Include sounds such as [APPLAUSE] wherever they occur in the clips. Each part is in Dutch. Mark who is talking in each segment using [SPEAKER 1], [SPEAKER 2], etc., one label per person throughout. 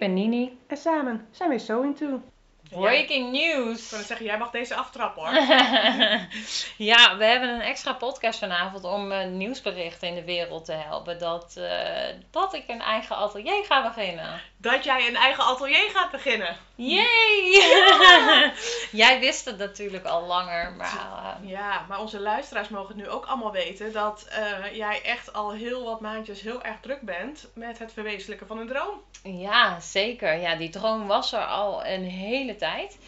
[SPEAKER 1] ben
[SPEAKER 2] Nini.
[SPEAKER 1] en samen zijn we So Into.
[SPEAKER 2] Breaking
[SPEAKER 1] Ik
[SPEAKER 2] news!
[SPEAKER 1] wil zeggen, jij mag deze aftrappen hoor. [LAUGHS]
[SPEAKER 2] ja, we hebben een extra podcast vanavond om eh, nieuwsberichten in de wereld te helpen. Dat, eh, dat ik een eigen atelier ga beginnen.
[SPEAKER 1] Dat jij een eigen atelier gaat beginnen.
[SPEAKER 2] Yay! [LAUGHS] Jij wist het natuurlijk al langer, maar eh,
[SPEAKER 1] Ja, maar onze luisteraars mogen het nu ook allemaal weten dat jij echt al heel wat maandjes heel erg druk bent met het verwezenlijken van een droom.
[SPEAKER 2] ja, zeker. Ja, die droom was er al een hele tijd.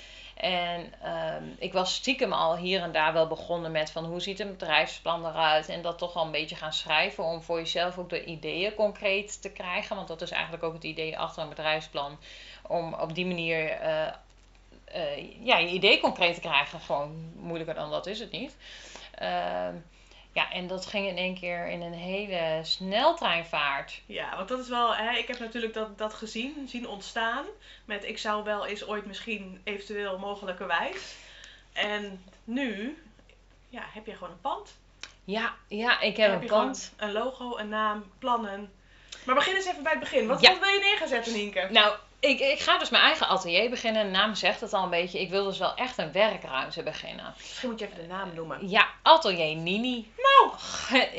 [SPEAKER 2] En ehm, ik was stiekem al hier en daar wel begonnen met van hoe ziet een bedrijfsplan eruit. En dat toch al een beetje gaan schrijven om voor jezelf ook de ideeën concreet te krijgen. Want dat is eigenlijk ook het idee achter een bedrijfsplan. Om op die manier eh, eh, ja, je idee concreet te krijgen. Gewoon moeilijker dan dat is het niet. Ehm, ja, en dat ging in één keer in een hele sneltreinvaart.
[SPEAKER 1] Ja, want dat is wel, hè, ik heb natuurlijk dat, dat gezien, zien ontstaan. Met ik zou wel eens ooit misschien eventueel mogelijkerwijs. En nu, ja, heb je gewoon een pand.
[SPEAKER 2] Ja, ja ik heb,
[SPEAKER 1] heb
[SPEAKER 2] een pand.
[SPEAKER 1] een logo, een naam, plannen. Maar begin eens even bij het begin. Wat,
[SPEAKER 2] Ja.
[SPEAKER 1] wat wil je neer gaan zetten, Nienke?
[SPEAKER 2] Nou, ik, ik ga dus mijn eigen atelier beginnen. De naam zegt het al een beetje. Ik wil dus wel echt een werkruimte beginnen.
[SPEAKER 1] Misschien moet je even de naam noemen.
[SPEAKER 2] Ja, atelier Nini.
[SPEAKER 1] Nou,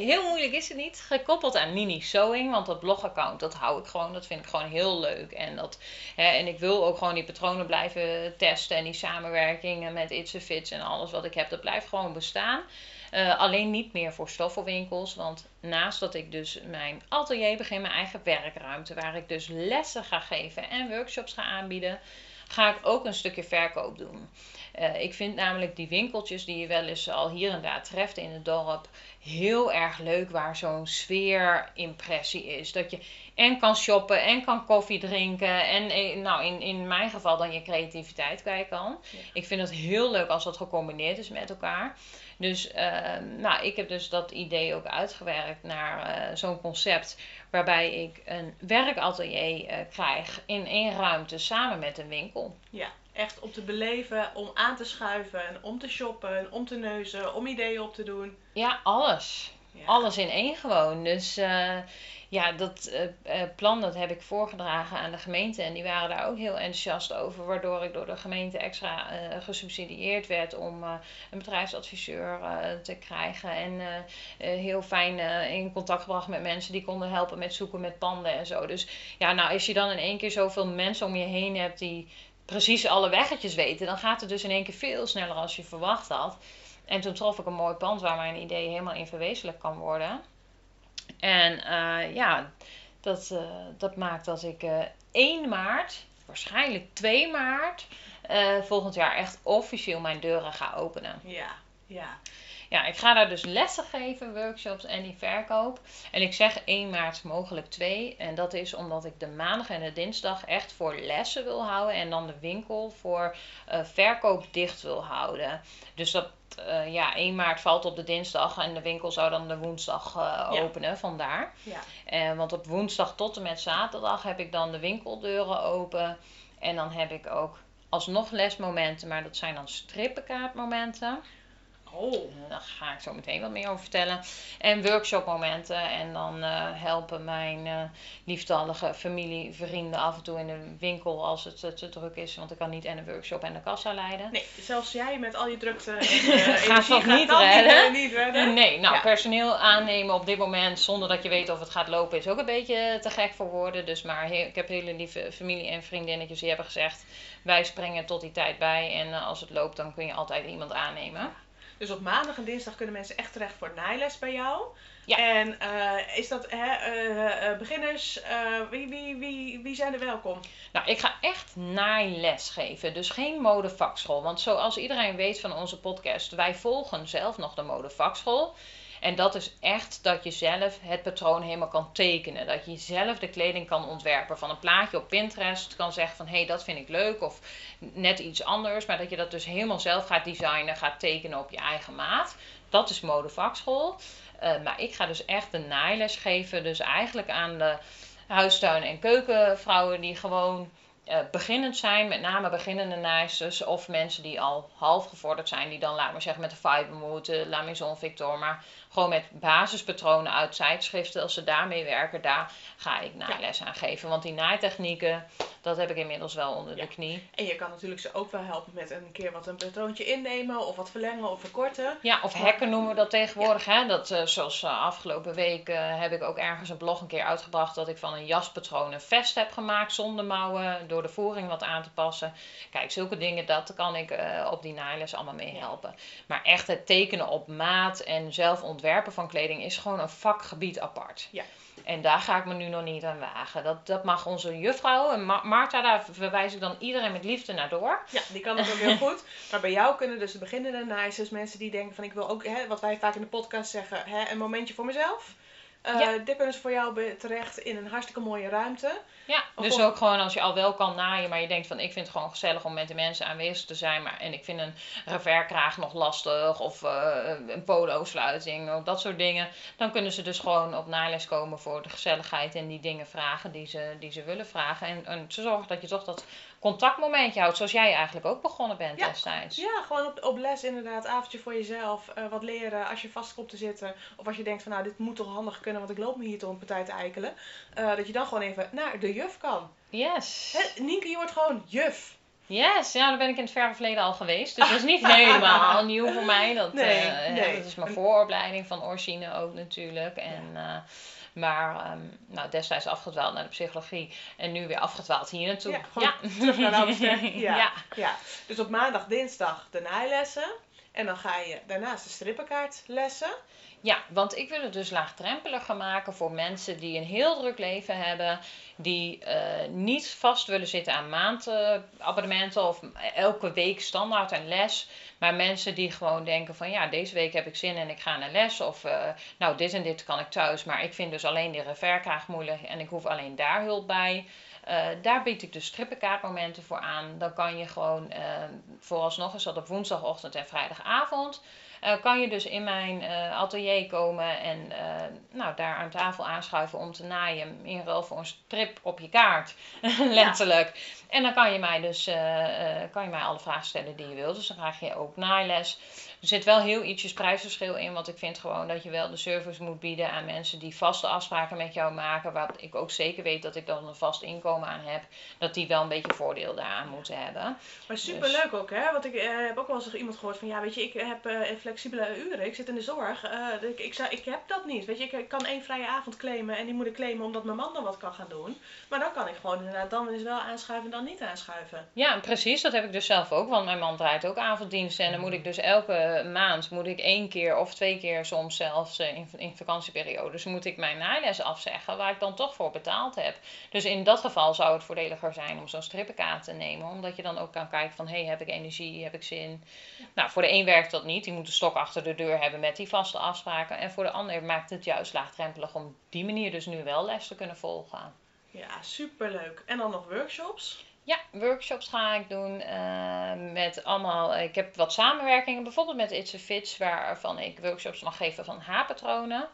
[SPEAKER 2] Heel moeilijk is het niet. Gekoppeld aan Nini Sewing. Want dat blogaccount, dat hou ik gewoon. Dat vind ik gewoon heel leuk. En, dat, hè, en ik wil ook gewoon die patronen blijven testen. En die samenwerkingen met It's a Fits en alles wat ik heb. Dat blijft gewoon bestaan. Eh, alleen niet meer voor stoffenwinkels. Want naast dat ik dus mijn atelier begin, mijn eigen werkruimte. Waar ik dus lessen ga geven en workshops ga aanbieden. Ga ik ook een stukje verkoop doen. Eh, ik vind namelijk die winkeltjes die je wel eens al hier en daar treft in het dorp heel erg leuk waar zo'n sfeerimpressie is. Dat je en kan shoppen en kan koffie drinken en eh, nou in, in mijn geval dan je creativiteit kwijt kan.
[SPEAKER 1] Ja.
[SPEAKER 2] Ik vind het heel leuk als dat gecombineerd is met elkaar. Dus eh, nou, ik heb dus dat idee ook uitgewerkt naar eh, zo'n concept waarbij ik een werkatelier eh, krijg in één ruimte samen met een winkel.
[SPEAKER 1] ja, echt om te beleven, om aan te schuiven, om te shoppen, om te neuzen, om ideeën op te doen.
[SPEAKER 2] Ja, alles.
[SPEAKER 1] Ja.
[SPEAKER 2] Alles in één gewoon. Dus eh, ja, dat eh, eh, plan dat heb ik voorgedragen aan de gemeente. En die waren daar ook heel enthousiast over. Waardoor ik door de gemeente extra gesubsidieerd werd om een bedrijfsadviseur te krijgen. En heel fijn in contact gebracht met mensen die konden helpen met zoeken met panden en zo. Dus ja, nou, als je dan in één keer zoveel mensen om je heen hebt die precies alle weggetjes weten, dan gaat het dus in één keer veel sneller als je verwacht had. En toen trof ik een mooi pand waar mijn idee helemaal in verwezenlijk kan worden. En eh, ja, dat, eh, dat maakt dat ik eh 1 maart, waarschijnlijk 2 maart, volgend jaar echt officieel mijn deuren ga openen.
[SPEAKER 1] Ja, ja.
[SPEAKER 2] Ja, ik ga daar dus lessen geven, workshops en die verkoop. En ik zeg 1 maart mogelijk 2. En dat is omdat ik de maandag en de dinsdag echt voor lessen wil houden. En dan de winkel voor eh, verkoop dicht wil houden. Dus dat, eh, ja, 1 maart valt op de dinsdag. En de winkel zou dan de woensdag eh,
[SPEAKER 1] Ja.
[SPEAKER 2] openen, vandaar.
[SPEAKER 1] ja.
[SPEAKER 2] Want op woensdag tot en met zaterdag heb ik dan de winkeldeuren open. En dan heb ik ook alsnog lesmomenten, maar dat zijn dan strippenkaartmomenten.
[SPEAKER 1] Oh,
[SPEAKER 2] Daar ga ik zo meteen wat meer over vertellen. En workshopmomenten. En dan eh, helpen mijn eh, lieftallige familie, vrienden af en toe in de winkel als het eh, te druk is. Want ik kan niet en een workshop en de kassa leiden.
[SPEAKER 1] nee, zelfs jij met al je drukte en [LAUGHS]
[SPEAKER 2] Gaat
[SPEAKER 1] energie
[SPEAKER 2] dat niet redden?
[SPEAKER 1] Niet, redden.
[SPEAKER 2] Nee, nou,
[SPEAKER 1] Ja.
[SPEAKER 2] personeel aannemen op dit moment zonder dat je weet of het gaat lopen is ook een beetje te gek voor woorden. Dus maar ik heb hele lieve familie en vriendinnetjes die hebben gezegd, wij springen tot die tijd bij. En als het loopt, dan kun je altijd iemand aannemen.
[SPEAKER 1] Dus op maandag en dinsdag kunnen mensen echt terecht voor naailes bij jou.
[SPEAKER 2] Ja.
[SPEAKER 1] En eh, is dat hè, eh, eh, beginners, wie, wie, wie, wie zijn er welkom?
[SPEAKER 2] Nou, ik ga echt naailes geven. Dus geen modevakschool. Want zoals iedereen weet van onze podcast, wij volgen zelf nog de modevakschool. En dat is echt dat je zelf het patroon helemaal kan tekenen. Dat je zelf de kleding kan ontwerpen. Van een plaatje op Pinterest kan zeggen van hé, hey, dat vind ik leuk. Of net iets anders. Maar dat je dat dus helemaal zelf gaat designen, gaat tekenen op je eigen maat. Dat is modevakschool. Eh, maar ik ga dus echt de naailes geven. Dus eigenlijk aan de huistuin- en keukenvrouwen die gewoon eh, beginnend zijn, met name beginnende naaisters of mensen die al half gevorderd zijn, die dan, laat maar zeggen, met de Fibermood, de La Maison Victor, maar gewoon met basispatronen uit tijdschriften, als ze daarmee werken, daar ga ik naailes aan geven. Want die naaitechnieken, dat heb ik inmiddels wel onder de knie.
[SPEAKER 1] En je kan natuurlijk ze ook wel helpen met een keer wat een patroontje innemen of wat verlengen of verkorten.
[SPEAKER 2] Ja, of hacken noemen we dat tegenwoordig. Hè? Dat, uh, zoals uh, afgelopen week uh, heb ik ook ergens een blog een keer uitgebracht dat ik van een jaspatroon een vest heb gemaakt zonder mouwen, door de voering wat aan te passen. Kijk, zulke dingen, dat kan ik op die naailes allemaal mee helpen. Maar echt het tekenen op maat en zelf ontwerpen van kleding is gewoon een vakgebied apart.
[SPEAKER 1] Ja.
[SPEAKER 2] En daar ga ik me nu nog niet aan wagen. Dat, dat mag onze juffrouw. En Ma Marta, daar verwijs ik dan iedereen met liefde naar door.
[SPEAKER 1] Ja, die kan het ook heel goed. Maar bij jou kunnen dus de beginnende naaisters, mensen die denken van ik wil ook, hè, wat wij vaak in de podcast zeggen, hè, een momentje voor mezelf. Uh, ja. Dit kunnen ze voor jou terecht in een hartstikke mooie ruimte.
[SPEAKER 2] Ja, dus ook gewoon als je al wel kan naaien, maar je denkt van ik vind het gewoon gezellig om met de mensen aanwezig te zijn. Maar, en ik vind een reverkraag nog lastig of uh, een polo-sluiting of dat soort dingen. Dan kunnen ze dus gewoon op naailes komen voor de gezelligheid en die dingen vragen die ze, die ze willen vragen. En, en te zorgen dat je toch dat contactmomentje houdt, zoals jij eigenlijk ook begonnen bent
[SPEAKER 1] ja.
[SPEAKER 2] destijds.
[SPEAKER 1] Ja, gewoon op, op les inderdaad, avondje voor jezelf, uh, wat leren als je vast komt te zitten. Of als je denkt van nou, dit moet toch handig kunnen, want ik loop me hier toch een partij te eikelen. Uh, dat je dan gewoon even naar de juf kan.
[SPEAKER 2] Yes.
[SPEAKER 1] He, Nienke, je wordt gewoon juf.
[SPEAKER 2] Yes, ja, daar ben ik in het verre verleden al geweest. Dus dat is niet [LAUGHS] helemaal nieuw voor mij. Dat,
[SPEAKER 1] nee,
[SPEAKER 2] uh,
[SPEAKER 1] nee.
[SPEAKER 2] dat is mijn vooropleiding van origine ook natuurlijk. En, ja. Maar um, nou, destijds afgedwaald naar de psychologie en nu weer afgedwaald hier naartoe.
[SPEAKER 1] Ja, ja. terug naar Amsterdam. [LAUGHS] Ja. ja. Ja. Dus op maandag, dinsdag de naailessen. En dan ga je daarnaast de strippenkaartlessen.
[SPEAKER 2] Ja, want ik wil het dus laagdrempeliger maken voor mensen die een heel druk leven hebben, die uh, niet vast willen zitten aan maandabonnementen of elke week standaard een les. Maar mensen die gewoon denken van ja, deze week heb ik zin en ik ga naar les. Of uh, nou, dit en dit kan ik thuis, maar ik vind dus alleen die reverkraag moeilijk en ik hoef alleen daar hulp bij. Uh, daar bied ik dus strippenkaartmomenten voor aan. Dan kan je gewoon, uh, vooralsnog is dat op woensdagochtend en vrijdagavond. Uh, kan je dus in mijn atelier komen en nou, daar aan tafel aanschuiven om te naaien. In ruil voor een strip op je kaart. [LAUGHS] Letterlijk. Ja. En dan kan je mij dus kan je mij alle vragen stellen die je wilt. Dus dan krijg je ook naailes. Er zit wel heel ietsjes prijsverschil in, want ik vind gewoon dat je wel de service moet bieden aan mensen die vaste afspraken met jou maken. Waar ik ook zeker weet dat ik dan een vast inkomen aan heb, dat die wel een beetje voordeel daaraan moeten hebben.
[SPEAKER 1] Maar super leuk dus. ook, hè? Want ik heb ook wel eens iemand gehoord van ja, weet je, ik heb uh, flexibele uren, ik zit in de zorg. Uh, ik, ik, zou, ik heb dat niet. Weet je, ik kan één vrije avond claimen en die moet ik claimen omdat mijn man dan wat kan gaan doen. Maar dan kan ik gewoon inderdaad dan eens wel aanschuiven en dan niet aanschuiven.
[SPEAKER 2] Ja, precies. Dat heb ik dus zelf ook, want mijn man draait ook avonddiensten en dan moet ik dus elke maand moet ik één keer of twee keer soms zelfs in, in vakantieperiodes moet ik mijn naailes afzeggen waar ik dan toch voor betaald heb. Dus in dat geval zou het voordeliger zijn om zo'n strippenkaart te nemen, omdat je dan ook kan kijken van hé, hey, heb ik energie, heb ik zin. Nou, voor de een werkt dat niet, die moet een stok achter de deur hebben met die vaste afspraken. En voor de ander maakt het juist laagdrempelig om die manier dus nu wel les te kunnen volgen.
[SPEAKER 1] Ja, superleuk. En dan nog workshops?
[SPEAKER 2] Ja, workshops ga ik doen uh, met allemaal. Ik heb wat samenwerkingen, bijvoorbeeld met It's a Fits, waarvan ik workshops mag geven van haarpatronen.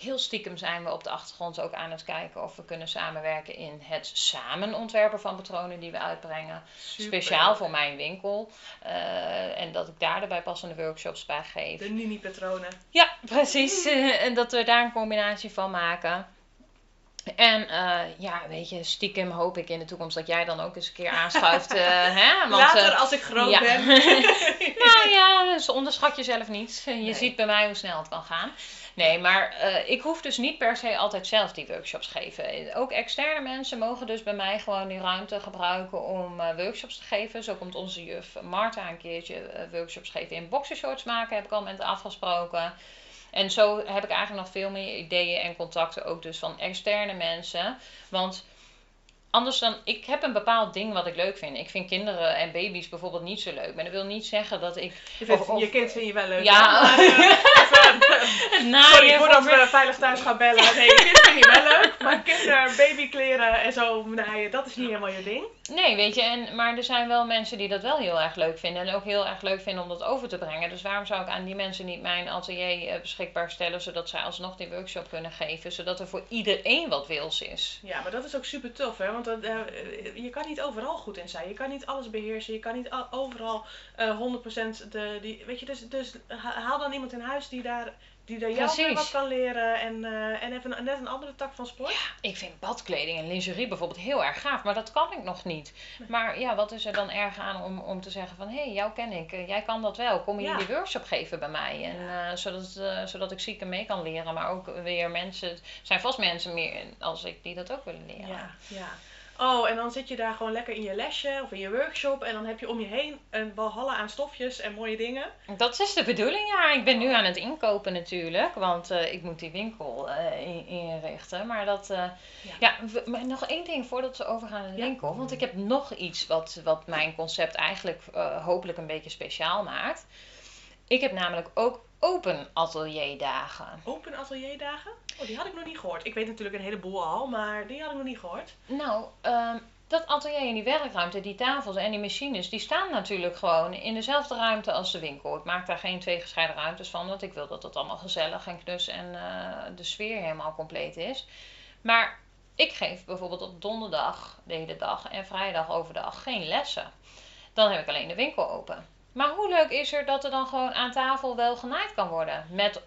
[SPEAKER 2] Heel stiekem zijn we op de achtergrond ook aan het kijken of we kunnen samenwerken in het samen ontwerpen van patronen die we uitbrengen. Super. Speciaal voor mijn winkel. Uh, en dat ik daar de bijpassende workshops bij geef.
[SPEAKER 1] De Nini-patronen.
[SPEAKER 2] Ja, precies. [LAUGHS] en dat we daar een combinatie van maken. En uh, ja, weet je, stiekem hoop ik in de toekomst dat jij dan ook eens een keer aanschuift. Uh, [LAUGHS] hè?
[SPEAKER 1] Want, Later, als ik groot
[SPEAKER 2] ja.
[SPEAKER 1] ben. [LAUGHS]
[SPEAKER 2] nou ja, dus onderschat jezelf niet. Je nee. ziet bij mij hoe snel het kan gaan. Nee, maar ik hoef dus niet per se altijd zelf die workshops geven. Ook externe mensen mogen dus bij mij gewoon die ruimte gebruiken om workshops te geven. Zo komt onze juf Marta een keertje workshops geven in boxershorts maken, heb ik al met afgesproken. En zo heb ik eigenlijk nog veel meer ideeën en contacten ook dus van externe mensen. Want anders dan, ik heb een bepaald ding wat ik leuk vind. Ik vind kinderen en baby's bijvoorbeeld niet zo leuk. Maar dat wil niet zeggen dat ik...
[SPEAKER 1] Je, vindt, of, of, je kind vind je wel leuk.
[SPEAKER 2] Ja.
[SPEAKER 1] Maar, [LAUGHS] uh, Sorry, voordat we veilig thuis gaan bellen. Nee, je kind vind je wel leuk. Maar kinder, babykleren leren en zo naaien, dat is niet helemaal je ding.
[SPEAKER 2] Nee, weet je, en, maar er zijn wel mensen die dat wel heel erg leuk vinden. En ook heel erg leuk vinden om dat over te brengen. Dus waarom zou ik aan die mensen niet mijn atelier eh, beschikbaar stellen, zodat zij alsnog die workshop kunnen geven, zodat er voor iedereen wat wils is.
[SPEAKER 1] Ja, maar dat is ook super tof, hè? Want dat, eh, je kan niet overal goed in zijn. Je kan niet alles beheersen. Je kan niet al- overal eh 100% de, die, weet je, dus, dus ha- haal dan iemand in huis die daar, die daar jou
[SPEAKER 2] Precies.
[SPEAKER 1] wat kan leren en, eh, en even net een andere tak van sport.
[SPEAKER 2] Ik vind badkleding en lingerie bijvoorbeeld heel erg gaaf, maar dat kan ik nog niet. Maar ja, wat is er dan erg aan om, om te zeggen van, hé, hey, jou ken ik, eh, jij kan dat wel, kom je
[SPEAKER 1] Ja.
[SPEAKER 2] die workshop geven bij mij? En, eh, zodat, zodat ik zieken mee kan leren, maar ook weer mensen, er zijn vast mensen meer als ik die dat ook willen leren.
[SPEAKER 1] Ja, ja. Oh, en dan zit je daar gewoon lekker in je lesje of in je workshop en dan heb je om je heen een walhalla aan stofjes en mooie dingen.
[SPEAKER 2] Dat is de bedoeling, ja. Ik ben nu aan het inkopen natuurlijk, want eh, ik moet die winkel eh, in- inrichten. Maar dat, eh, ja, maar nog één ding voordat we overgaan naar de
[SPEAKER 1] Ja.
[SPEAKER 2] winkel. Want ik heb nog iets wat, wat mijn concept eigenlijk hopelijk een beetje speciaal maakt. Ik heb namelijk ook open atelierdagen.
[SPEAKER 1] Open atelierdagen? Oh, die had ik nog niet gehoord. Ik weet natuurlijk een heleboel al, maar die had ik nog niet gehoord.
[SPEAKER 2] Nou, ehm, dat atelier en die werkruimte, die tafels en die machines, die staan natuurlijk gewoon in dezelfde ruimte als de winkel. Ik maak daar geen twee gescheiden ruimtes van, want ik wil dat het allemaal gezellig en knus en eh, de sfeer helemaal compleet is. Maar ik geef bijvoorbeeld op donderdag de hele dag en vrijdag overdag geen lessen. Dan heb ik alleen de winkel open. Maar hoe leuk is er dat er dan gewoon aan tafel wel genaaid kan worden? Met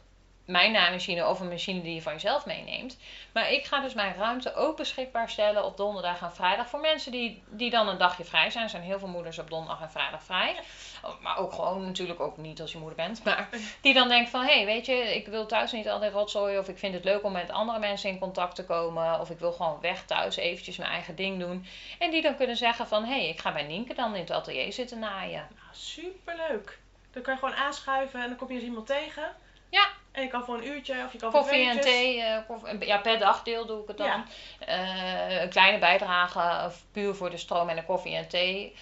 [SPEAKER 2] mijn naaimachine of een machine die je van jezelf meeneemt. Maar ik ga dus mijn ruimte ook beschikbaar stellen op donderdag en vrijdag. Voor mensen die, die dan een dagje vrij zijn. Er zijn heel veel moeders op donderdag en vrijdag vrij. Oh, Maar ook gewoon natuurlijk ook niet als je moeder bent. Maar die dan denken van, hé, hey, weet je, ik wil thuis niet al die rotzooi. Of ik vind het leuk om met andere mensen in contact te komen. Of ik wil gewoon weg thuis eventjes mijn eigen ding doen. En die dan kunnen zeggen van, hé, hey, ik ga bij Nienke dan in het atelier zitten naaien.
[SPEAKER 1] Nou, superleuk. Dan kan je gewoon aanschuiven en dan kom je eens iemand tegen.
[SPEAKER 2] Ja.
[SPEAKER 1] En je kan voor een uurtje of je kan voor
[SPEAKER 2] Koffie
[SPEAKER 1] twee
[SPEAKER 2] en thee, eh, koffie- ja, per dagdeel doe ik het dan.
[SPEAKER 1] Ja.
[SPEAKER 2] Eh, een kleine bijdrage, eh, puur voor de stroom en de koffie en thee.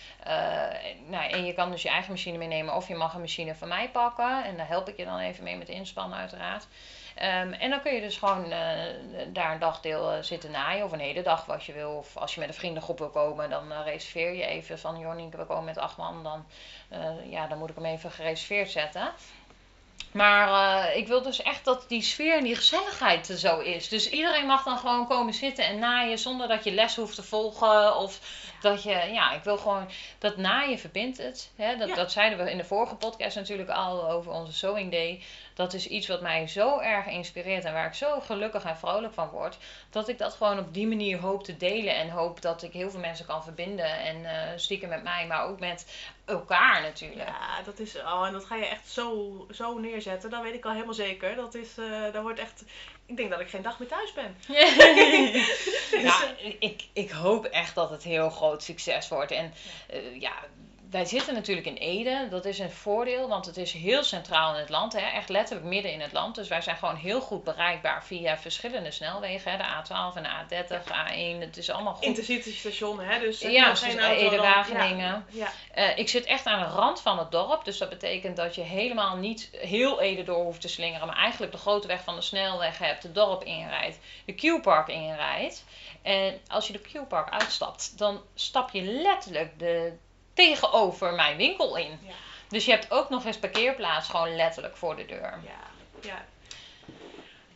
[SPEAKER 2] Nou, en je kan dus je eigen machine meenemen of je mag een machine van mij pakken. En daar help ik je dan even mee met inspannen uiteraard. Ehm, en dan kun je dus gewoon daar een dagdeel zitten naaien of een hele dag wat je wil. Of als je met een vriendengroep wil komen, dan reserveer je even van... joh Nienke, we komen met acht man, dan, ja, dan moet ik hem even gereserveerd zetten. Maar eh, ik wil dus echt dat die sfeer en die gezelligheid er zo is. Dus iedereen mag dan gewoon komen zitten en naaien zonder dat je les hoeft te volgen. Of dat je, ja, ik wil gewoon, dat naaien verbindt het. Hè? Dat,
[SPEAKER 1] Ja.
[SPEAKER 2] dat zeiden we in de vorige podcast natuurlijk al over onze Sewing Day. Dat is iets wat mij zo erg inspireert en waar ik zo gelukkig en vrolijk van word. Dat ik dat gewoon op die manier hoop te delen. En hoop dat ik heel veel mensen kan verbinden. En eh, stiekem met mij, maar ook met elkaar natuurlijk.
[SPEAKER 1] Ja, dat is. Oh, en dat ga je echt zo, zo neerzetten. Dan weet ik al helemaal zeker. Dat is. eh dat wordt echt. Ik denk dat ik geen dag meer thuis ben. [LAUGHS]
[SPEAKER 2] ja, ik, ik hoop echt dat het heel groot succes wordt. En eh, ja, wij zitten natuurlijk in Ede. Dat is een voordeel, want het is heel centraal in het land. Hè? Echt letterlijk midden in het land. Dus wij zijn gewoon heel goed bereikbaar via verschillende snelwegen. Hè? De A12 en de A30, A1. Het is allemaal goed.
[SPEAKER 1] Intercity station, hè? Dus er
[SPEAKER 2] Ja, dus
[SPEAKER 1] auto
[SPEAKER 2] Ede, Wageningen.
[SPEAKER 1] Ja, ja.
[SPEAKER 2] Eh, ik zit echt aan de rand van het dorp. Dus dat betekent dat je helemaal niet heel Ede door hoeft te slingeren. Maar eigenlijk de grote weg van de snelweg hebt. Het dorp inrijdt. De Q-park inrijdt. En als je de Q-park uitstapt. Dan stap je letterlijk de, tegenover mijn winkel in.
[SPEAKER 1] Ja.
[SPEAKER 2] Dus je hebt ook nog eens parkeerplaats gewoon letterlijk voor de deur.
[SPEAKER 1] ja, ja.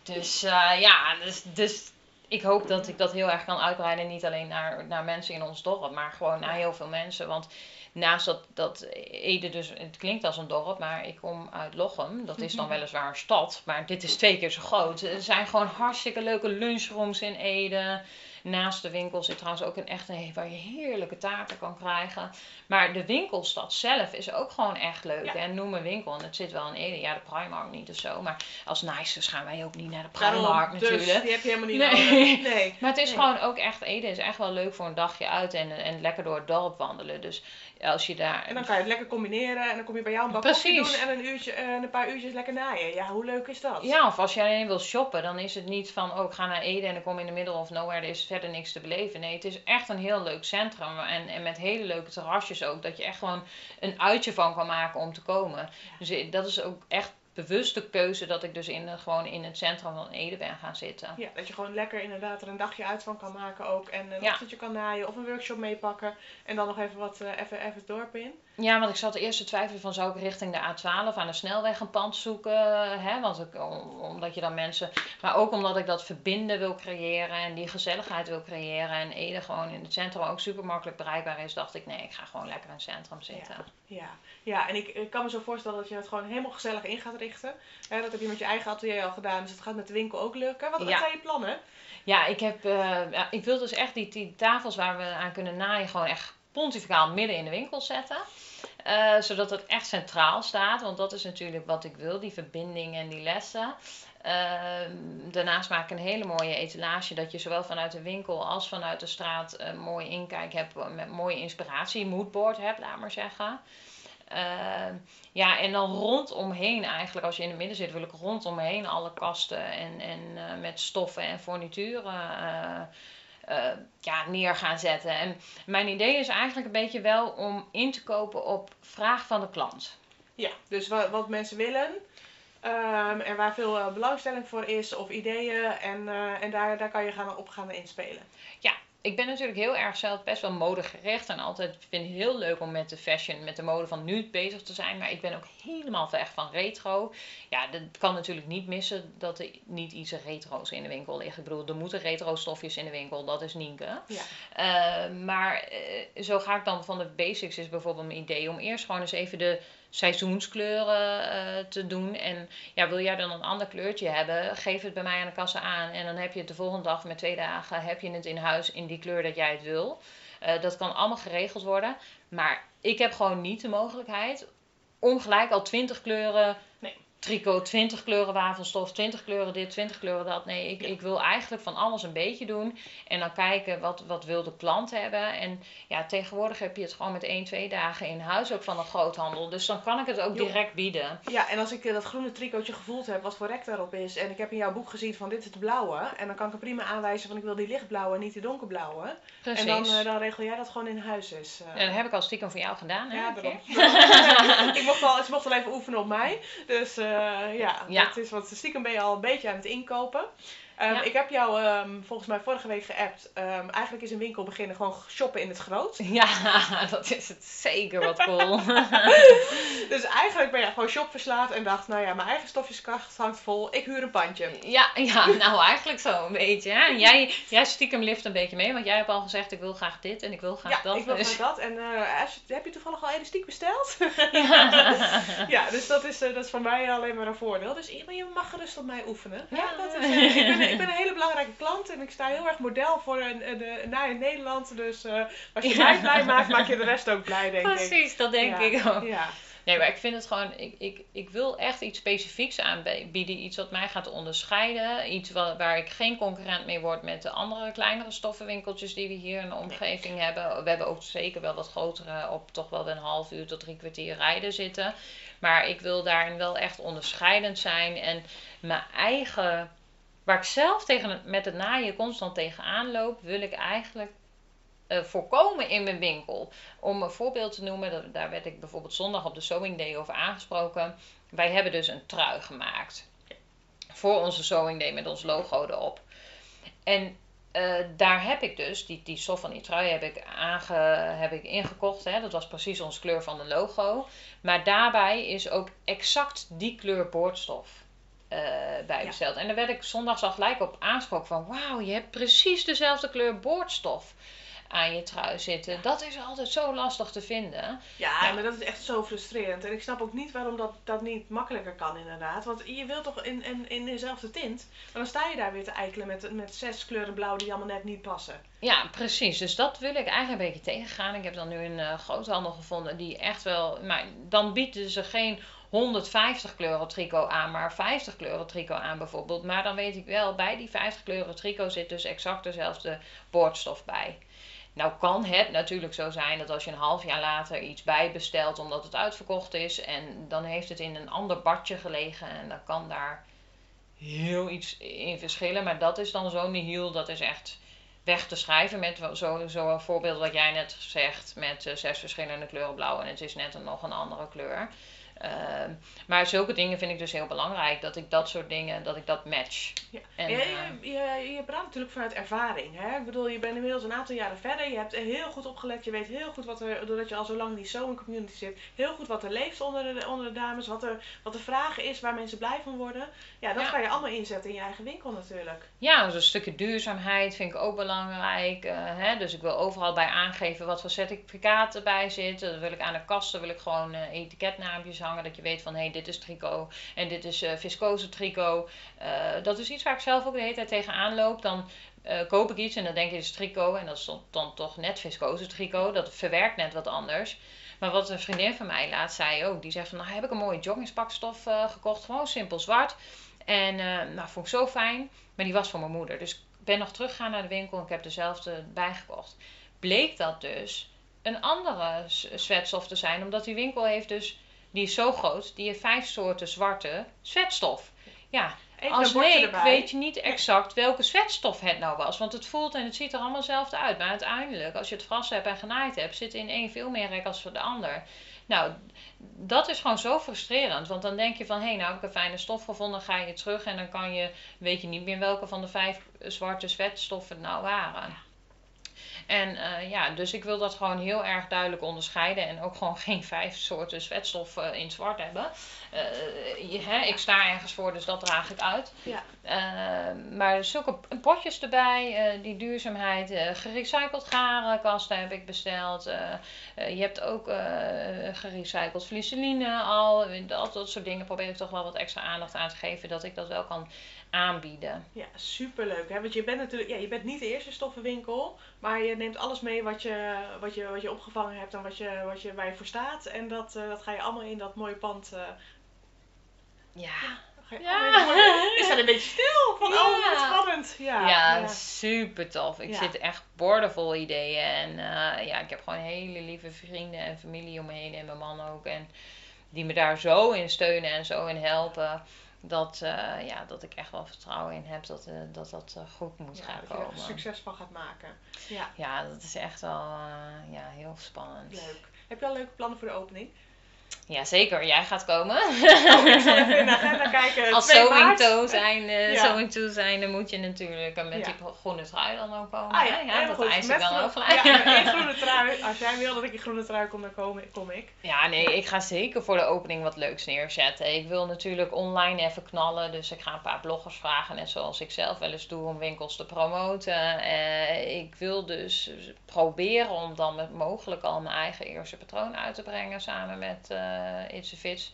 [SPEAKER 2] Dus eh, ja, dus, dus ik hoop dat ik dat heel erg kan uitbreiden. Niet alleen naar, naar mensen in ons dorp, maar gewoon naar heel veel mensen. Want naast dat, dat Ede dus, het klinkt als een dorp, maar ik kom uit Lochem. Dat is dan weliswaar een stad, maar dit is twee keer zo groot. Er zijn gewoon hartstikke leuke lunchrooms in Ede. Naast de winkel zit trouwens ook een echte waar je heerlijke taarten kan krijgen. Maar de winkelstad zelf is ook gewoon echt leuk.
[SPEAKER 1] Ja.
[SPEAKER 2] En noem een winkel, en het zit wel in Ede. Ja, de Primark niet of zo. Maar als Nicers gaan wij ook niet naar de Primark
[SPEAKER 1] dus
[SPEAKER 2] natuurlijk.
[SPEAKER 1] die heb je helemaal niet
[SPEAKER 2] Nee.
[SPEAKER 1] nodig. Nee. [LAUGHS]
[SPEAKER 2] Maar het is
[SPEAKER 1] Nee.
[SPEAKER 2] gewoon ook echt, Ede is echt wel leuk voor een dagje uit en, en lekker door het dorp wandelen. Dus als je daar...
[SPEAKER 1] En dan kan je het lekker combineren en dan kom je bij jou een bak koffie
[SPEAKER 2] Precies.
[SPEAKER 1] doen en een, uurtje, en een paar uurtjes lekker naaien. Ja, hoe leuk is dat?
[SPEAKER 2] Ja, of als je alleen wil shoppen, dan is het niet van, oh, ik ga naar Ede en dan kom je in de middle of nowhere, er is verder niks te beleven. Nee, het is echt een heel leuk centrum en, en met hele leuke terrasjes ook, dat je echt gewoon een uitje van kan maken om te komen. Dus eh, dat is ook echt bewuste keuze dat ik dus in, eh, gewoon in het centrum van Ede ben gaan zitten.
[SPEAKER 1] Ja, dat je gewoon lekker inderdaad er een dagje uit van kan maken ook. En een
[SPEAKER 2] Ja.
[SPEAKER 1] ochtendje kan naaien of een workshop meepakken. En dan nog even wat eh, even, even het dorp in.
[SPEAKER 2] Ja, want ik zat eerst te twijfelen van zou ik richting de A12 aan de snelweg een pand zoeken. Hè? Want ik, om- omdat je dan mensen. Maar ook omdat ik dat verbinden wil creëren en die gezelligheid wil creëren. En Ede gewoon in het centrum ook super makkelijk bereikbaar is, dacht ik nee, ik ga gewoon lekker in het centrum zitten.
[SPEAKER 1] Ja, ja en ik, ik kan me zo voorstellen dat je het gewoon helemaal gezellig in gaat richten. Hè, dat heb je met je eigen atelier al gedaan, dus het gaat met de winkel ook lukken. Wat, wat
[SPEAKER 2] Ja.
[SPEAKER 1] zijn je plannen?
[SPEAKER 2] Ja, ik, heb, eh, ja, ik wil dus echt die, die tafels waar we aan kunnen naaien gewoon echt pontificaal midden in de winkel zetten. Eh, zodat het echt centraal staat, want dat is natuurlijk wat ik wil, die verbinding en die lessen. Ehm, daarnaast maak ik een hele mooie etalage dat je zowel vanuit de winkel als vanuit de straat een mooie inkijk hebt met mooie inspiratie, moodboard hebt, laat maar zeggen. Ehm, ja, en dan rondomheen eigenlijk, als je in het midden zit, wil ik rondomheen alle kasten en, en eh, met stoffen en fornituren eh, eh, ja, neer gaan zetten. En mijn idee is eigenlijk een beetje wel om in te kopen op vraag van de klant.
[SPEAKER 1] Ja, dus wat, wat mensen willen. ehm, en waar veel eh, belangstelling voor is of ideeën. En, eh, en daar, daar kan je gaan, op gaan inspelen.
[SPEAKER 2] Ik ben natuurlijk heel erg zelf best wel modegericht en altijd vind het heel leuk om met de fashion, met de mode van nu bezig te zijn. Maar ik ben ook helemaal weg van retro. Ja, dat kan natuurlijk niet missen dat er niet iets retro's in de winkel ligt. Ik bedoel, er moeten retro stofjes in de winkel, dat is Nienke.
[SPEAKER 1] Ja.
[SPEAKER 2] Eh, maar eh, zo ga ik dan van de basics is bijvoorbeeld mijn idee om eerst gewoon eens even de seizoenskleuren eh, te doen. En ja, wil jij dan een ander kleurtje hebben, geef het bij mij aan de kassa aan. En dan heb je het de volgende dag met twee dagen, heb je het in huis in die kleur dat jij het wil. Eh, dat kan allemaal geregeld worden. Maar ik heb gewoon niet de mogelijkheid om gelijk al 20 kleuren
[SPEAKER 1] Nee.
[SPEAKER 2] Tricot, 20 kleuren wafelstof, 20 kleuren dit, 20 kleuren dat. Nee, ik, ik wil eigenlijk van alles een beetje doen. En dan kijken wat, wat wil de klant hebben. En ja, tegenwoordig heb je het gewoon met 1, 2 dagen in huis ook van een groothandel. Dus dan kan ik het ook direct bieden.
[SPEAKER 1] Ja, en als ik eh, dat groene tricotje gevoeld heb, wat voor rek daarop is. En ik heb in jouw boek gezien van dit is de blauwe. En dan kan ik er prima aanwijzen van ik wil die lichtblauwe en niet die donkerblauwe.
[SPEAKER 2] Precies.
[SPEAKER 1] En dan, eh, dan regel jij dat gewoon in huis is. eh.
[SPEAKER 2] En dat heb ik al stiekem voor jou gedaan. Hè,
[SPEAKER 1] Ja, daarom. [LAUGHS] ik mocht wel, ze mocht wel even oefenen op mij. Dus eh, ja,
[SPEAKER 2] Ja.
[SPEAKER 1] dat is wat stiekem ben je al een beetje aan het inkopen. Ehm,
[SPEAKER 2] Ja.
[SPEAKER 1] Ik heb jou ehm, volgens mij vorige week geappt. Ehm, eigenlijk is een winkel beginnen gewoon shoppen in het groot. [LAUGHS]
[SPEAKER 2] Ja, dat is het zeker wat cool. [LAUGHS]
[SPEAKER 1] Dus eigenlijk ben je gewoon shopverslaafd en dacht, nou ja, mijn eigen stofjeskast hangt vol. Ik huur een pandje.
[SPEAKER 2] Ja, ja, nou eigenlijk zo een beetje. Hè? Jij, jij stiekem lift een beetje mee, want jij hebt al gezegd ik wil graag dit en ik wil graag
[SPEAKER 1] Ja,
[SPEAKER 2] dat.
[SPEAKER 1] ik wil
[SPEAKER 2] dus-
[SPEAKER 1] graag dat. En eh, heb je toevallig al elastiek besteld? [LAUGHS]
[SPEAKER 2] Ja.
[SPEAKER 1] ja, dus dat is, eh, dat is voor mij alleen maar een voordeel. Dus je, mag gerust op mij oefenen. Ja,
[SPEAKER 2] Ja.
[SPEAKER 1] dat is, eh, ik, ben, ik ben een [LAUGHS] hele belangrijke klant en ik sta heel erg model voor een, een, naai in Nederland. Dus eh, als je mij blij maakt, maak je de rest ook blij, denk ik.
[SPEAKER 2] Precies, dat denk ik ook.
[SPEAKER 1] Ja,
[SPEAKER 2] Nee, maar ik vind het gewoon, ik, ik, ik wil echt iets specifieks aanbieden. Iets wat mij gaat onderscheiden. Iets wa- waar ik geen concurrent mee word met de andere kleinere stoffenwinkeltjes die we hier in de omgeving hebben. We hebben ook zeker wel wat grotere op toch wel een half uur tot drie kwartier rijden zitten. Maar ik wil daarin wel echt onderscheidend zijn. En mijn eigen, waar ik zelf tegen met het naaien constant tegenaan loop, wil ik eigenlijk eh, voorkomen in mijn winkel. Om een voorbeeld te noemen, dat- daar werd ik bijvoorbeeld zondag op de Sewing Day over aangesproken. Wij hebben dus een trui gemaakt. Voor onze Sewing Day met ons logo erop. En eh, daar heb ik dus, die, die stof van die trui heb ik, aange, heb ik ingekocht. Hè? Dat was precies onze kleur van de logo. Maar daarbij is ook exact die kleur boordstof eh bij
[SPEAKER 1] Ja.
[SPEAKER 2] besteld. En daar werd ik zondags al gelijk op aangesproken van... Wauw, je hebt precies dezelfde kleur boordstof aan je trui zitten. Dat is altijd zo lastig te vinden.
[SPEAKER 1] ja, maar dat is echt zo frustrerend. En ik snap ook niet waarom dat, dat niet makkelijker kan, inderdaad. Want je wilt toch in, in, in dezelfde tint. Maar dan sta je daar weer te eikelen met, met zes kleuren blauw die allemaal net niet passen.
[SPEAKER 2] Ja, precies. Dus dat wil ik eigenlijk een beetje tegengaan. Ik heb dan nu een eh, groothandel gevonden die echt wel... Maar dan bieden ze geen 150 kleuren tricot aan, maar 50 kleuren tricot aan bijvoorbeeld. Maar dan weet ik wel, bij die 50 kleuren tricot zit dus exact dezelfde boordstof bij. Nou kan het natuurlijk zo zijn dat als je een half jaar later iets bijbestelt omdat het uitverkocht is en dan heeft het in een ander badje gelegen en dan kan daar heel iets in verschillen. Maar dat is dan zo'n nihil, dat is echt weg te schrijven met zo'n zo voorbeeld wat jij net zegt met eh, zes verschillende kleuren blauw en het is net een, nog een andere kleur. Ehm, maar zulke dingen vind ik dus heel belangrijk. Dat ik dat soort dingen, dat ik dat match.
[SPEAKER 1] Ja.
[SPEAKER 2] En,
[SPEAKER 1] Ja,
[SPEAKER 2] eh,
[SPEAKER 1] je, je, je praat natuurlijk vanuit ervaring. Hè? Ik bedoel, je bent inmiddels een aantal jaren verder. Je hebt heel goed opgelet. Je weet heel goed wat er, doordat je al zo lang in die zo'n community zit, heel goed wat er leeft onder de, onder de dames. Wat, er, wat de vraag is, waar mensen blij van worden. Ja, dat
[SPEAKER 2] Ja.
[SPEAKER 1] kan je allemaal inzetten in je eigen winkel natuurlijk.
[SPEAKER 2] Ja, dus een stukje duurzaamheid vind ik ook belangrijk. eh, hè? Dus ik wil overal bij aangeven wat voor certificaat erbij zit. Dat wil ik aan de kasten wil ik gewoon eh, etiketnaampjes hangen. Dat je weet van hé, hey, dit is tricot en dit is eh viscose tricot. Eh, dat is iets waar ik zelf ook de hele tijd tegenaan loop. Dan eh, koop ik iets en dan denk ik, dit is tricot. En dat is dan, toch net viscose tricot. Dat verwerkt net wat anders. Maar wat een vriendin van mij laatst zei ook. Die zegt van, nou heb ik een mooie joggingspakstof gekocht. Gewoon simpel zwart. En nou, vond ik zo fijn. Maar die was van mijn moeder. Dus ik ben nog teruggegaan naar de winkel en ik heb dezelfde bijgekocht. Bleek dat dus een andere s- zwetstof te zijn. Omdat die winkel heeft dus, die is zo groot, die heeft vijf soorten zwarte zwetstof. Ja,
[SPEAKER 1] Even
[SPEAKER 2] als leek
[SPEAKER 1] erbij.
[SPEAKER 2] weet je niet exact welke zwetstof het nou was. Want het voelt en het ziet er allemaal hetzelfde uit. Maar uiteindelijk, als je het vast hebt en genaaid hebt, zit in één veel meer rek als voor de ander. Nou, dat is gewoon zo frustrerend. Want dan denk je van, hé, hey, nou heb ik een fijne stof gevonden, ga je terug en dan kan je, weet je niet meer welke van de vijf zwarte zwetstoffen het nou waren. En eh, ja, dus ik wil dat gewoon heel erg duidelijk onderscheiden en ook gewoon [LAUGHS] geen vijf soorten zwetstof eh, in zwart hebben. Eh, je, hè, ik sta ergens voor, dus dat draag ik uit.
[SPEAKER 1] Ja.
[SPEAKER 2] Maar zulke potjes erbij, die duurzaamheid, gerecycled garenkasten heb ik besteld. Je hebt ook gerecycled vliseline al. Dat, dat soort dingen probeer ik toch wel wat extra aandacht aan te geven, dat ik dat wel kan aanbieden.
[SPEAKER 1] Ja, superleuk. Hè? Want je bent natuurlijk, ja, je bent niet de eerste stoffenwinkel, maar je neemt alles mee wat je, wat je, wat je opgevangen hebt en wat je, wat je, waar je voor staat. En dat, eh, dat ga je allemaal in dat mooie pand. eh,
[SPEAKER 2] Ja. Ja.
[SPEAKER 1] staat [LAUGHS] een beetje stil van, oh,
[SPEAKER 2] Ja.
[SPEAKER 1] wat spannend. Ja,
[SPEAKER 2] Ja,
[SPEAKER 1] ja.
[SPEAKER 2] super tof. Ik
[SPEAKER 1] Ja.
[SPEAKER 2] zit echt boordevol ideeën. En eh, ja, ik heb gewoon hele lieve vrienden en familie om me heen. En mijn man ook. En die me daar zo in steunen en zo in helpen. Dat, eh, ja, dat ik echt wel vertrouwen in heb dat eh, dat, dat eh, goed moet
[SPEAKER 1] Ja,
[SPEAKER 2] gaan
[SPEAKER 1] dat je er
[SPEAKER 2] komen.
[SPEAKER 1] succes van gaat maken. Ja,
[SPEAKER 2] Ja, dat is echt wel ja, heel spannend.
[SPEAKER 1] leuk. Heb je al leuke plannen voor de opening?
[SPEAKER 2] Ja, zeker. Jij gaat komen.
[SPEAKER 1] Oh, ik zal even in de agenda kijken.
[SPEAKER 2] Als
[SPEAKER 1] 2
[SPEAKER 2] sewing toe zijn,
[SPEAKER 1] Ja.
[SPEAKER 2] sewing toe zijn, dan moet je natuurlijk met
[SPEAKER 1] Ja.
[SPEAKER 2] die groene trui dan ook komen.
[SPEAKER 1] Ah ja,
[SPEAKER 2] dat
[SPEAKER 1] goed.
[SPEAKER 2] eis ik dan ook gelijk.
[SPEAKER 1] Ja, [LAUGHS] in groene trui. Als jij wil dat ik in groene trui kom, dan kom, kom ik.
[SPEAKER 2] Ja, nee, ik ga zeker voor de opening wat leuks neerzetten. Ik wil natuurlijk online even knallen, dus ik ga een paar bloggers vragen, net zoals ik zelf wel eens doe, om winkels te promoten. Eh, ik wil dus proberen om dan met mogelijk al mijn eigen eerste patroon uit te brengen samen met eh A Fits.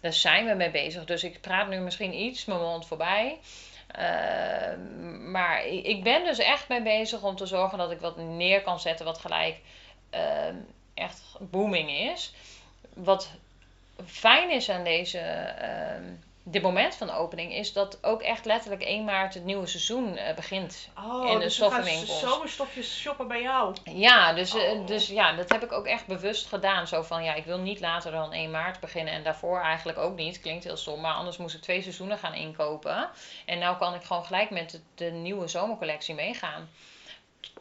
[SPEAKER 2] Daar zijn we mee bezig, dus ik praat nu misschien iets mijn mond voorbij. Eh, maar ik ben dus echt mee bezig om te zorgen dat ik wat neer kan zetten wat gelijk ehm, echt booming is. Wat fijn is aan deze, ehm, dit moment van de opening is dat ook echt letterlijk 1 maart het nieuwe seizoen eh, begint.
[SPEAKER 1] Oh,
[SPEAKER 2] In de
[SPEAKER 1] dus we gaan
[SPEAKER 2] stoffenwinkels.
[SPEAKER 1] zomerstofjes shoppen bij jou.
[SPEAKER 2] Ja, dus, eh,
[SPEAKER 1] Oh.
[SPEAKER 2] dus ja, dat heb ik ook echt bewust gedaan. Zo van ja, ik wil niet later dan 1 maart beginnen en daarvoor eigenlijk ook niet. Klinkt heel stom, maar anders moest ik twee seizoenen gaan inkopen. En nou kan ik gewoon gelijk met de, de nieuwe zomercollectie meegaan.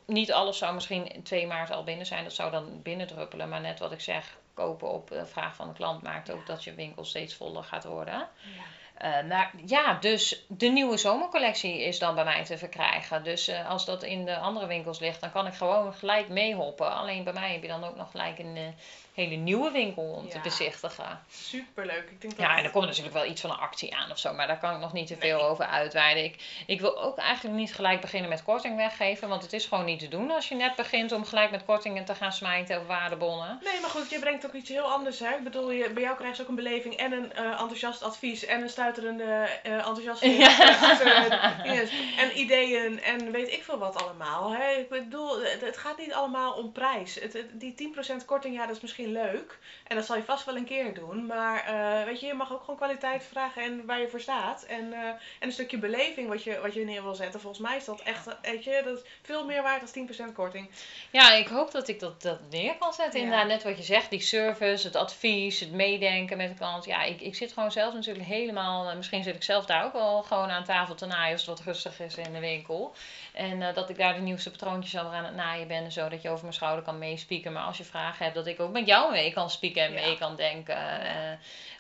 [SPEAKER 2] Niet alles zou misschien 2 maart al binnen zijn, dat zou dan binnendruppelen. Maar net wat ik zeg, kopen op vraag van de klant maakt ook dat je winkel steeds voller gaat worden.
[SPEAKER 1] Ja.
[SPEAKER 2] Eh, maar ja, dus de nieuwe zomercollectie is dan bij mij te verkrijgen. Dus eh, als dat in de andere winkels ligt, dan kan ik gewoon gelijk meehoppen. Alleen bij mij heb je dan ook nog gelijk een eh, hele nieuwe winkel om te
[SPEAKER 1] Ja.
[SPEAKER 2] bezichtigen.
[SPEAKER 1] Superleuk. Ik denk dat
[SPEAKER 2] Ja, en er komt natuurlijk wel iets van een actie aan of zo, maar daar kan ik nog niet te veel
[SPEAKER 1] Nee.
[SPEAKER 2] over uitweiden. Ik, ik wil ook eigenlijk niet gelijk beginnen met korting weggeven, want het is gewoon niet te doen als je net begint om gelijk met kortingen te gaan smijten of waardebonnen.
[SPEAKER 1] Nee, maar goed, je brengt ook iets heel anders. Hè? Ik bedoel, je, bij jou krijg je ook een beleving en een eh, enthousiast advies en een stuiterende uh, enthousiaste [LAUGHS] dingen en ideeën en weet ik veel wat allemaal. Hè? Ik bedoel, het, het gaat niet allemaal om prijs. Het, het- die 10% korting, ja, dat is misschien leuk en dat zal je vast wel een keer doen. Maar eh, weet je, je mag ook gewoon kwaliteit vragen en waar je voor staat. En, eh, en een stukje beleving wat je, wat je neer wil zetten. Volgens mij is dat echt, weet je, dat is veel meer waard dan 10% korting.
[SPEAKER 2] Ja, ik hoop dat ik dat, dat neer kan zetten.
[SPEAKER 1] Ja.
[SPEAKER 2] Inderdaad, net wat je zegt, die service, het advies, het meedenken met de klant. Ja, ik, ik zit gewoon zelf natuurlijk helemaal, eh, misschien zit ik zelf daar ook wel gewoon aan tafel te naaien als het wat rustig is in de winkel. En eh, dat ik daar de nieuwste patroontjes al aan het naaien ben, zodat je over mijn schouder kan meespieken. Maar als je vragen hebt, dat ik ook met jou jou mee kan spieken en
[SPEAKER 1] Ja.
[SPEAKER 2] mee kan denken. eh,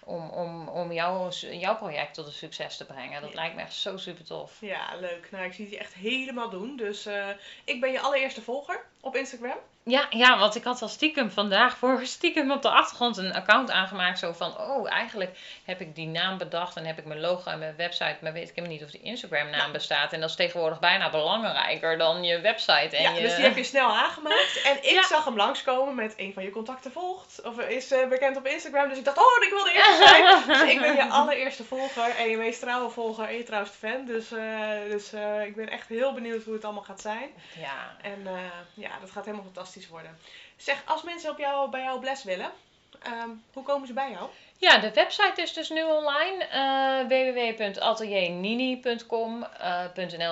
[SPEAKER 2] om om, om jouw, jouw project tot een succes te brengen. Dat
[SPEAKER 1] Ja.
[SPEAKER 2] lijkt me echt zo super tof.
[SPEAKER 1] Ja, leuk. Nou, ik zie het je echt helemaal doen. Dus eh, ik ben je allereerste volger op Instagram.
[SPEAKER 2] Ja, ja, want ik had al stiekem vandaag voor stiekem op de achtergrond een account aangemaakt. Zo van, oh, eigenlijk heb ik die naam bedacht en heb ik mijn logo en mijn website. Maar weet ik helemaal niet of die Instagram naam
[SPEAKER 1] Ja.
[SPEAKER 2] bestaat. En dat is tegenwoordig bijna belangrijker dan je website. En
[SPEAKER 1] ja,
[SPEAKER 2] je...
[SPEAKER 1] dus die heb je snel aangemaakt. En ik
[SPEAKER 2] Ja.
[SPEAKER 1] zag hem langskomen met een van je contacten volgt. Of is eh, bekend op Instagram. Dus ik dacht, oh, ik wil de eerste [LAUGHS] zijn. dus ik ben je allereerste volger en je meest trouwe volger en je trouwste fan. Dus, eh, dus eh, ik ben echt heel benieuwd hoe het allemaal gaat zijn.
[SPEAKER 2] Ja,
[SPEAKER 1] En ja, dat gaat helemaal fantastisch worden. Zeg, als mensen op jou, bij jou les willen, ehm, hoe komen ze bij jou?
[SPEAKER 2] Ja, de website is dus nu online. eh www.ateliernini.com. eh,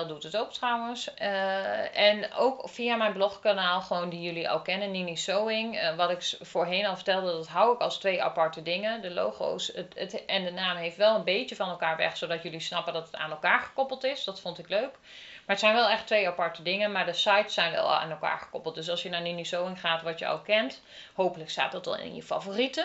[SPEAKER 2] doet het ook trouwens. Eh, en ook via mijn blogkanaal, gewoon die jullie al kennen, Nini Sewing. Wat ik voorheen al vertelde, dat hou ik als twee aparte dingen. De logo's het, en de naam heeft wel een beetje van elkaar weg, zodat jullie snappen dat het aan elkaar gekoppeld is. Dat vond ik leuk. Maar het zijn wel echt twee aparte dingen, maar de sites zijn wel aan elkaar gekoppeld. Dus als je naar Nini Sewing gaat, wat je al kent, hopelijk staat dat al in je favorieten.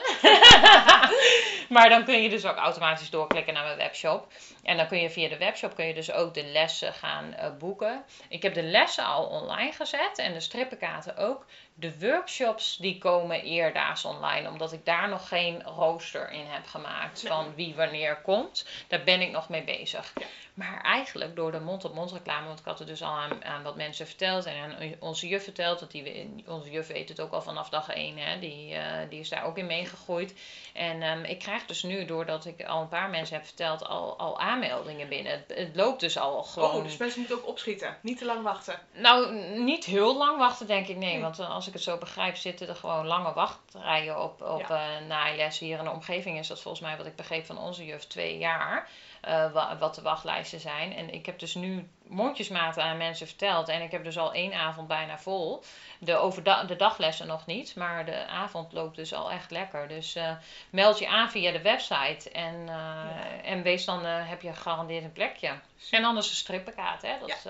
[SPEAKER 2] [LAUGHS] maar dan kun je dus ook automatisch doorklikken naar mijn webshop. En dan kun je via de webshop kun je dus ook de lessen gaan eh, boeken. Ik heb de lessen al online gezet en de strippenkaarten ook. De workshops die komen eerdaags online, omdat ik daar nog geen rooster in heb gemaakt
[SPEAKER 1] Nee.
[SPEAKER 2] van wie wanneer komt. Daar ben ik nog mee bezig.
[SPEAKER 1] Ja.
[SPEAKER 2] Maar eigenlijk door de mond-op-mond reclame, want ik had het dus al aan, aan wat mensen verteld en aan onze juf verteld, want die, onze juf weet het ook al vanaf dag 1, hè, die, eh, die is daar ook in meegegroeid. En ehm, ik krijg dus nu, doordat ik al een paar mensen heb verteld, al, al aanmeldingen binnen. Het, het loopt dus al gewoon.
[SPEAKER 1] Oh, dus mensen moeten ook opschieten. Niet te lang wachten.
[SPEAKER 2] Nou, niet heel lang wachten, denk ik. Nee,
[SPEAKER 1] Nee.
[SPEAKER 2] want eh, als ik het zo begrijp, zitten er gewoon lange wachtrijen op, op
[SPEAKER 1] Ja.
[SPEAKER 2] naailes. Hier in de omgeving is dat volgens mij, wat ik begreep van onze juf, twee jaar. Eh, wa- wat de wachtlijsten zijn. En ik heb dus nu mondjesmaat aan mensen verteld. En ik heb dus al één avond bijna vol. De, overda- de daglessen nog niet, maar de avond loopt dus al echt lekker. Dus eh, meld je aan via de website. En, eh, en wees dan, heb je gegarandeerd een plekje. En anders een strippenkaart, hè. Dat,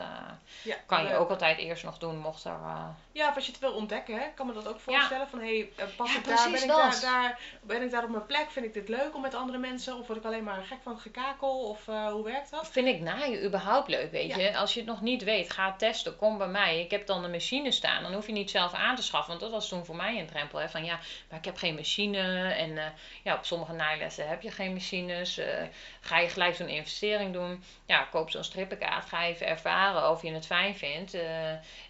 [SPEAKER 1] Ja,
[SPEAKER 2] kan je ook altijd eerst nog doen, mocht er...
[SPEAKER 1] Ja, of als je het wil ontdekken, hè, kan me dat ook voorstellen. Van, hé, hey, pas ik daar, ben
[SPEAKER 2] precies
[SPEAKER 1] ik daar, daar, ben ik daar op mijn plek? Vind ik dit leuk om met andere mensen? Of word ik alleen maar gek van het gekakel? Of eh, hoe werkt dat?
[SPEAKER 2] Vind ik naaien überhaupt leuk, weet
[SPEAKER 1] Ja.
[SPEAKER 2] je. Als je het nog niet weet, ga testen. Kom bij mij. Ik heb dan een machine staan. Dan hoef je niet zelf aan te schaffen. Want dat was toen voor mij een drempel. Hè, van ja, maar ik heb geen machine. En eh, ja, op sommige naailessen heb je geen machines. Eh, ga je gelijk zo'n investering doen. Ja, koop zo'n strippenkaart. Ga even ervaren of je het fijn vindt.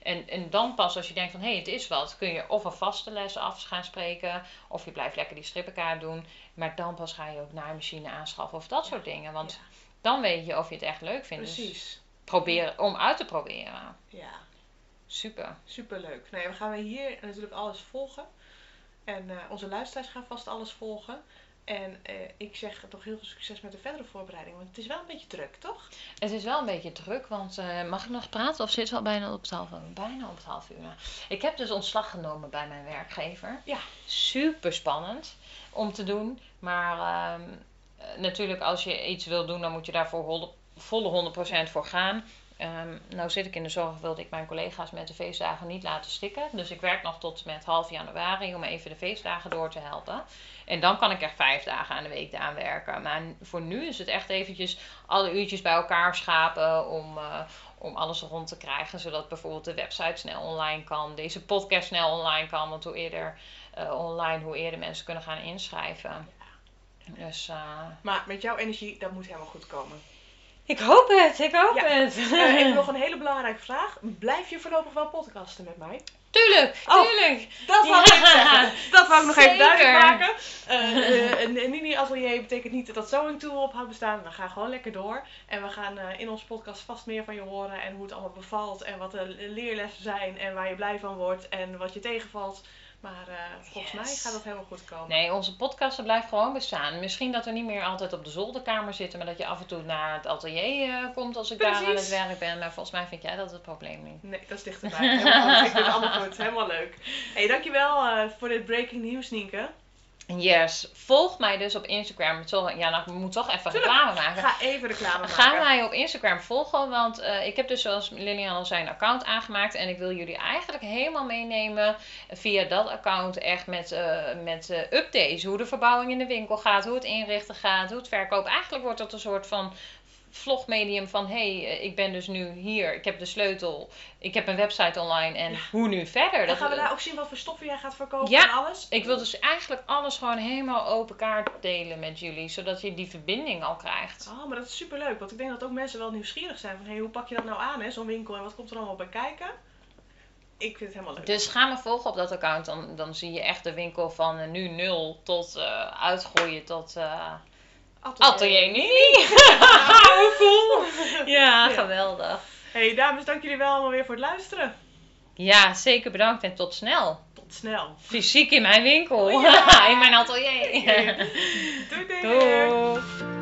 [SPEAKER 2] En, en dan pas als je denkt van hé, hey, het is wat. Kun je of een vaste les af gaan spreken. Of je blijft lekker die strippenkaart doen. Maar dan pas ga je ook naaimachine aanschaffen. Of dat soort dingen. Want
[SPEAKER 1] Ja.
[SPEAKER 2] dan weet je of je het echt leuk vindt. Dus
[SPEAKER 1] Precies.
[SPEAKER 2] proberen om uit te proberen.
[SPEAKER 1] Ja,
[SPEAKER 2] Super.
[SPEAKER 1] superleuk. Nou ja, we gaan hier natuurlijk alles volgen. En eh, onze luisteraars gaan vast alles volgen. En eh, ik zeg toch heel veel succes met de verdere voorbereiding. Want het is wel een beetje druk, toch?
[SPEAKER 2] Het is wel een beetje druk, want eh, mag ik nog praten of zit wel bijna op het half uur? Bijna op het half uur. Ik heb dus ontslag genomen bij mijn werkgever.
[SPEAKER 1] Ja.
[SPEAKER 2] Super spannend om te doen. Maar ehm, eh, natuurlijk, als je iets wil doen, dan moet je daarvoor hol- volle 100% voor gaan. Ehm, nou zit ik in de zorg, wilde ik mijn collega's met de feestdagen niet laten stikken. Dus ik werk nog tot met half januari om even de feestdagen door te helpen. En dan kan ik echt vijf dagen aan de week aan werken. Maar voor nu is het echt eventjes alle uurtjes bij elkaar schapen om, eh, om alles rond te krijgen. Zodat bijvoorbeeld de website snel online kan, deze podcast snel online kan. Want hoe eerder eh, online, hoe eerder mensen kunnen gaan inschrijven. Dus eh,
[SPEAKER 1] Maar met jouw energie, dat moet helemaal goed komen.
[SPEAKER 2] ik hoop het, ik hoop
[SPEAKER 1] Ja.
[SPEAKER 2] het.
[SPEAKER 1] Eh, ik heb nog [LAUGHS] een hele belangrijke vraag. Blijf je voorlopig wel podcasten met mij?
[SPEAKER 2] Tuurlijk,
[SPEAKER 1] Oh.
[SPEAKER 2] tuurlijk.
[SPEAKER 1] Dat wou ik
[SPEAKER 2] Ja.
[SPEAKER 1] even zeggen. Dat wou ik nog even duidelijk maken. Eh, eh, een een Nini Atelier betekent niet dat Sewing Tool ophoudt bestaan. We gaan gewoon lekker door. En we gaan eh, in onze podcast vast meer van je horen. En hoe het allemaal bevalt. En wat de leerlessen zijn. En waar je blij van wordt. En wat je tegenvalt. Maar eh, volgens
[SPEAKER 2] Yes.
[SPEAKER 1] mij gaat dat helemaal goed komen.
[SPEAKER 2] Nee, onze podcast blijft gewoon bestaan. Misschien dat we niet meer altijd op de zolderkamer zitten, maar dat je af en toe naar het atelier eh, komt als ik daar aan het werk ben. Maar volgens mij vind jij dat het probleem niet.
[SPEAKER 1] Nee, dat is dichterbij. Ik vind het allemaal goed. Helemaal leuk. Hey, dankjewel eh voor dit breaking news, Nienke.
[SPEAKER 2] Yes, volg mij dus op Instagram. Ja, nou, ik moet toch even reclame maken.
[SPEAKER 1] Ga even reclame maken.
[SPEAKER 2] Ga mij op Instagram volgen, want uh, ik heb dus zoals Lilian al zei een account aangemaakt. En ik wil jullie eigenlijk helemaal meenemen via dat account echt met, uh, met uh, updates. Hoe de verbouwing in de winkel gaat, hoe het inrichten gaat, hoe het verkopen. Eigenlijk wordt dat een soort van vlogmedium van hey, eh, ik ben dus nu hier, ik heb de sleutel, ik heb een website online en hoe nu verder?
[SPEAKER 1] Dan gaan we daar ook zien wat voor stoffen jij gaat verkopen ja, en alles?
[SPEAKER 2] ik wil dus eigenlijk alles gewoon helemaal open kaart delen met jullie, zodat je die verbinding al krijgt.
[SPEAKER 1] Oh, maar dat is super leuk, want ik denk dat ook mensen wel nieuwsgierig zijn van hey, hoe pak je dat nou aan, hè, zo'n winkel en wat komt er allemaal bij kijken? Ik vind het helemaal leuk.
[SPEAKER 2] Dus ga me volgen op dat account, dan, dan zie je echt de winkel van uh, nu nul tot uh, uitgroeien tot... Uh, Atelier [LAUGHS] cool. [LAUGHS] Ja, geweldig.
[SPEAKER 1] Hey dames, dank jullie wel allemaal weer voor het luisteren.
[SPEAKER 2] Ja, zeker bedankt en tot snel.
[SPEAKER 1] Tot snel.
[SPEAKER 2] Fysiek in mijn winkel. Oh, ja. [LAUGHS] in mijn atelier.
[SPEAKER 1] doei doei. doei.